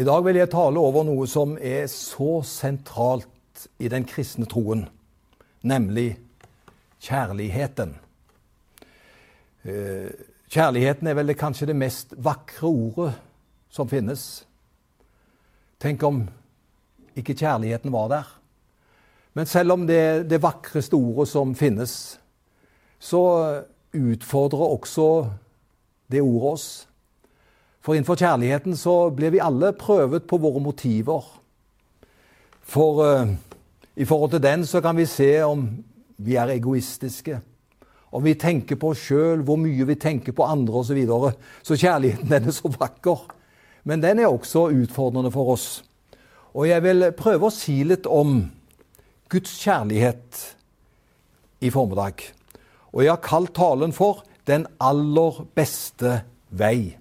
I dag vil jeg tale over noe som er så sentralt i den kristne troen, nemlig kjærligheten. Eh, kjærligheten er vel kanskje det mest vakre ordet som finnes. Tenk om ikke kjærligheten var der. Men selv om det er det vakreste ordet som finnes, så utfordrer også det ordet oss. For innenfor kjærligheten så blir vi alle prøvet på våre motiver. For uh, i forhold til den så kan vi se om vi er egoistiske. Om vi tenker på oss sjøl, hvor mye vi tenker på andre osv. Så, videre. så kjærligheten den er så vakker. Men den er også utfordrende for oss. Og jeg vil prøve å si litt om Guds kjærlighet i formiddag. Og jeg har kalt talen for 'Den aller beste vei'.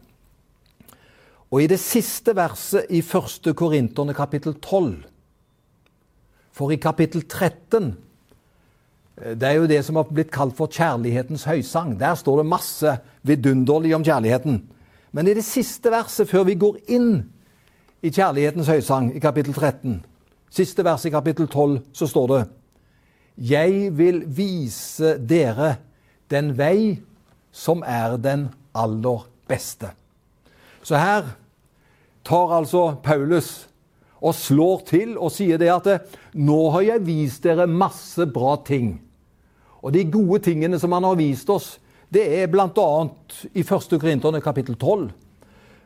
Og i det siste verset i 1. Korinterne kapittel 12 For i kapittel 13 eh, Det er jo det som har blitt kalt for kjærlighetens høysang. Der står det masse vidunderlig om kjærligheten. Men i det siste verset, før vi går inn i kjærlighetens høysang, i kapittel 13, siste vers i kapittel 12, så står det Jeg vil vise dere den vei som er den aller beste. Så her tar altså Paulus og slår til og sier det at nå har jeg vist dere masse bra ting. Og de gode tingene som han har vist oss, det er bl.a. i 1. Korinterne kapittel 12,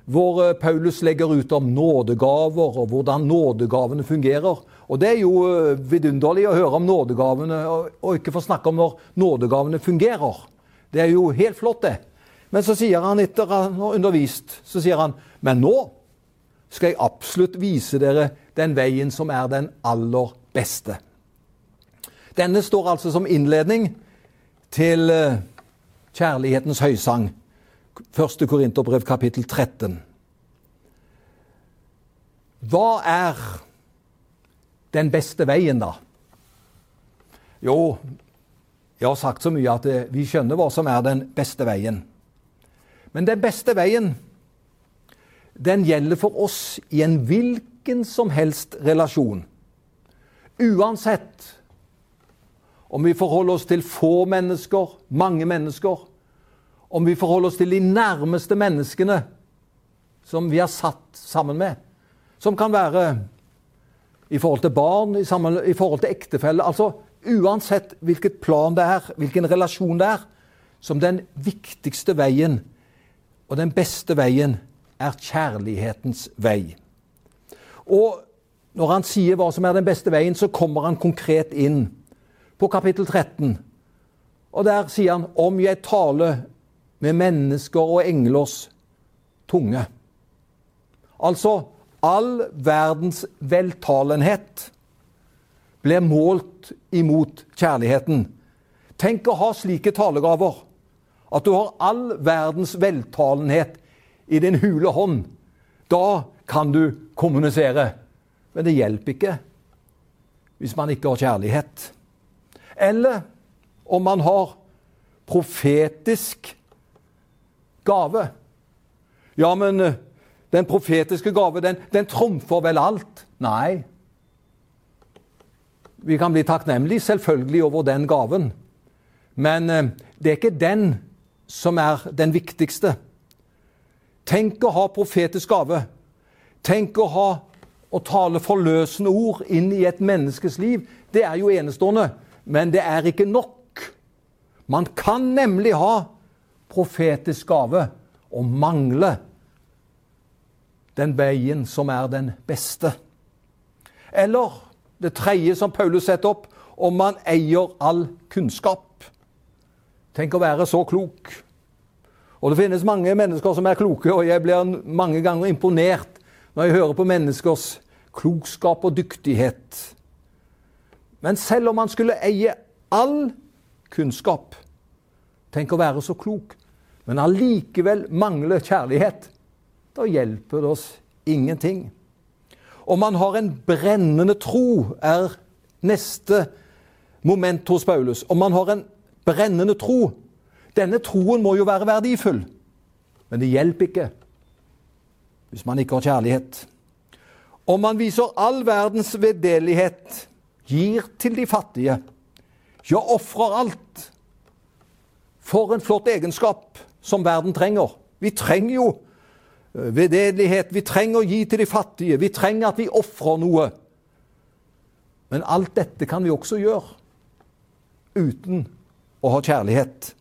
hvor eh, Paulus legger ut om nådegaver og hvordan nådegavene fungerer. Og Det er jo eh, vidunderlig å høre om nådegavene, og ikke få snakke om når nådegavene fungerer. Det er jo helt flott, det. Men så sier han etter han har undervist, så sier han men nå skal jeg absolutt vise dere den veien som er den aller beste. Denne står altså som innledning til eh, kjærlighetens høysang. 1. Korinterbrev kapittel 13. Hva er den beste veien, da? Jo, jeg har sagt så mye at eh, vi skjønner hva som er den beste veien. Men den beste veien, den gjelder for oss i en hvilken som helst relasjon. Uansett om vi forholder oss til få mennesker, mange mennesker, om vi forholder oss til de nærmeste menneskene som vi har satt sammen med, som kan være i forhold til barn, i, sammen, i forhold til ektefelle Altså uansett hvilket plan det er, hvilken relasjon det er, som den viktigste veien og den beste veien er kjærlighetens vei. Og når han sier hva som er den beste veien, så kommer han konkret inn på kapittel 13. Og der sier han om jeg taler med mennesker og englers tunge. Altså all verdens veltalenhet ble målt imot kjærligheten. Tenk å ha slike talegaver. At du har all verdens veltalenhet i din hule hånd. Da kan du kommunisere. Men det hjelper ikke hvis man ikke har kjærlighet. Eller om man har profetisk gave. Ja, men eh, den profetiske gave, den, den trumfer vel alt? Nei. Vi kan bli takknemlige selvfølgelig over den gaven, men eh, det er ikke den som er den viktigste. Tenk å ha profetisk gave. Tenk å ha å tale forløsende ord inn i et menneskes liv. Det er jo enestående. Men det er ikke nok. Man kan nemlig ha profetisk gave og mangle den veien som er den beste. Eller det tredje som Paulus setter opp, om man eier all kunnskap. Tenk å være så klok. Og det finnes mange mennesker som er kloke, og jeg blir mange ganger imponert når jeg hører på menneskers klokskap og dyktighet. Men selv om man skulle eie all kunnskap Tenk å være så klok, men allikevel mangle kjærlighet. Da hjelper det oss ingenting. Om man har en brennende tro, er neste moment hos Paulus. Om man har en brennende tro Denne troen må jo være verdifull, men det hjelper ikke hvis man ikke har kjærlighet. Om man viser all verdens veddelighet, gir til de fattige, ja, ofrer alt For en flott egenskap som verden trenger. Vi trenger jo eh, veddelighet, vi trenger å gi til de fattige, vi trenger at vi ofrer noe. Men alt dette kan vi også gjøre uten å ha kjærlighet.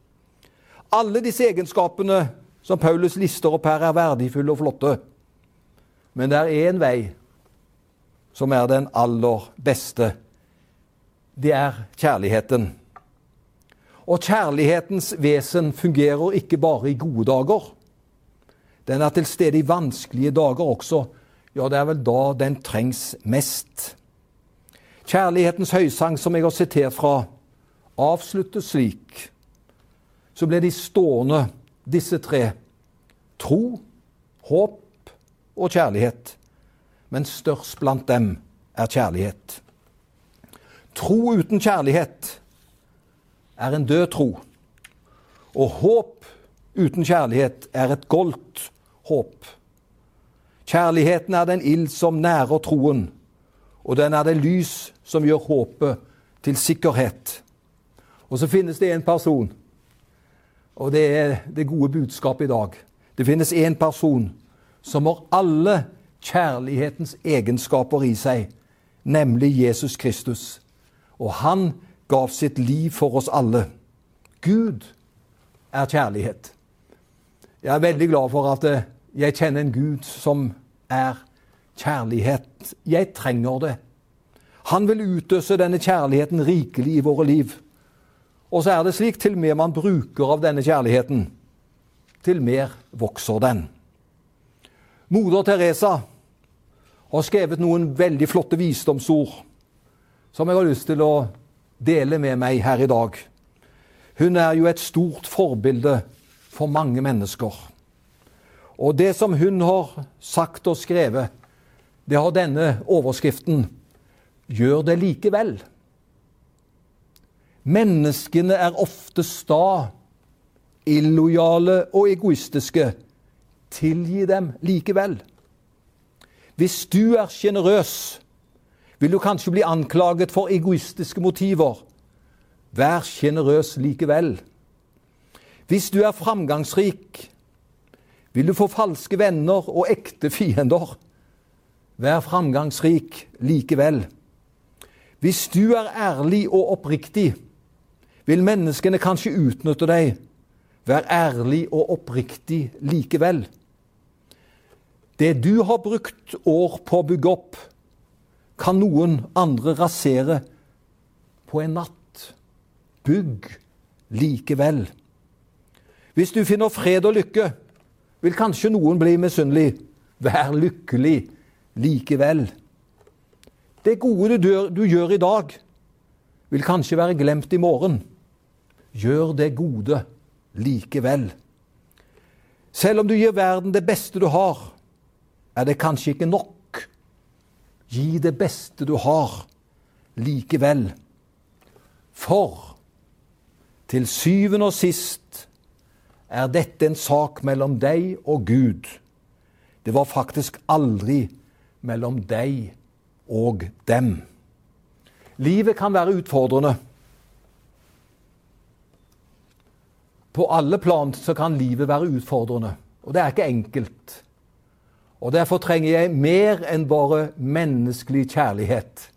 Alle disse egenskapene som Paulus lister opp her, er verdifulle og flotte. Men det er én vei som er den aller beste. Det er kjærligheten. Og kjærlighetens vesen fungerer ikke bare i gode dager. Den er til stede i vanskelige dager også. Ja, det er vel da den trengs mest. Kjærlighetens høysang, som jeg har sitert fra, avsluttes slik. Så ble de stående, disse tre. Tro, håp og kjærlighet. Men størst blant dem er kjærlighet. Tro uten kjærlighet er en død tro. Og håp uten kjærlighet er et goldt håp. Kjærligheten er den ild som nærer troen, og den er det lys som gjør håpet til sikkerhet. Og så finnes det en person, og det er det gode budskapet i dag. Det finnes en person som har alle kjærlighetens egenskaper i seg, nemlig Jesus Kristus. Og han gav sitt liv for oss alle. Gud er kjærlighet. Jeg er veldig glad for at eh, jeg kjenner en Gud som er kjærlighet. Jeg trenger det. Han vil utøse denne kjærligheten rikelig i våre liv. Og så er det slik til mer man bruker av denne kjærligheten, til mer vokser den. Moder Teresa har skrevet noen veldig flotte visdomsord som jeg har lyst til å dele med meg her i dag. Hun er jo et stort forbilde for mange mennesker. Og det som hun har sagt og skrevet, det har denne overskriften Gjør det likevel. Menneskene er ofte sta, illojale og egoistiske. Tilgi dem likevel. Hvis du er sjenerøs, vil du kanskje bli anklaget for egoistiske motiver. Vær sjenerøs likevel. Hvis du er framgangsrik, vil du få falske venner og ekte fiender. Vær framgangsrik likevel. Hvis du er ærlig og oppriktig, vil menneskene kanskje utnytte deg. Vær ærlig og oppriktig likevel. Det du har brukt år på å bygge opp, kan noen andre rasere på en natt. Bygg likevel. Hvis du finner fred og lykke, vil kanskje noen bli misunnelig. Vær lykkelig likevel. Det gode du, du gjør i dag, vil kanskje være glemt i morgen. Gjør det gode likevel. Selv om du gir verden det beste du har, er det kanskje ikke nok. Gi det beste du har, likevel. For til syvende og sist er dette en sak mellom deg og Gud. Det var faktisk aldri mellom deg og dem. Livet kan være utfordrende. På alle plan så kan livet være utfordrende, og det er ikke enkelt. Og Derfor trenger jeg mer enn bare menneskelig kjærlighet.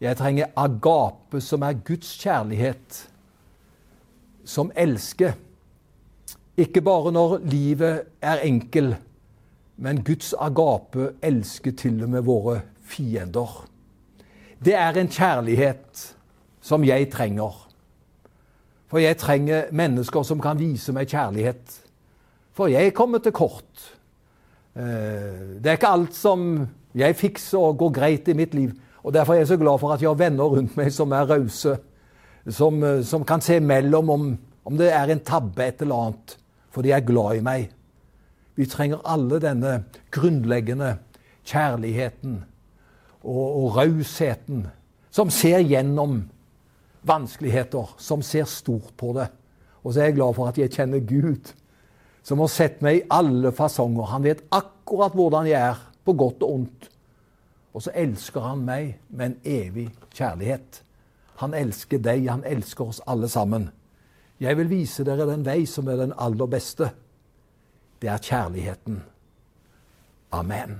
Jeg trenger agape, som er Guds kjærlighet, som elsker. Ikke bare når livet er enkel, men Guds agape elsker til og med våre fiender. Det er en kjærlighet som jeg trenger. For jeg trenger mennesker som kan vise meg kjærlighet. For jeg kommer til kort. Eh, det er ikke alt som jeg fikser og går greit i mitt liv. Og Derfor er jeg så glad for at jeg har venner rundt meg som er rause. Som, eh, som, kan se mellom om, om det er en tabbe et eller annet. For de er glad i meg. Vi trenger alle denne grunnleggende kjærligheten og, og rausheten som ser gjennom vanskeligheter, som ser stort på det. Og så er jeg glad for at jeg kjenner Gud, som har sett meg i alle fasonger. Han vet akkurat hvordan jeg er, på godt og ondt. Og så elsker han meg med en evig kjærlighet. Han elsker deg, han elsker oss alle sammen. Jeg vil vise dere den vei som er den aller beste. Det er kjærligheten. Amen.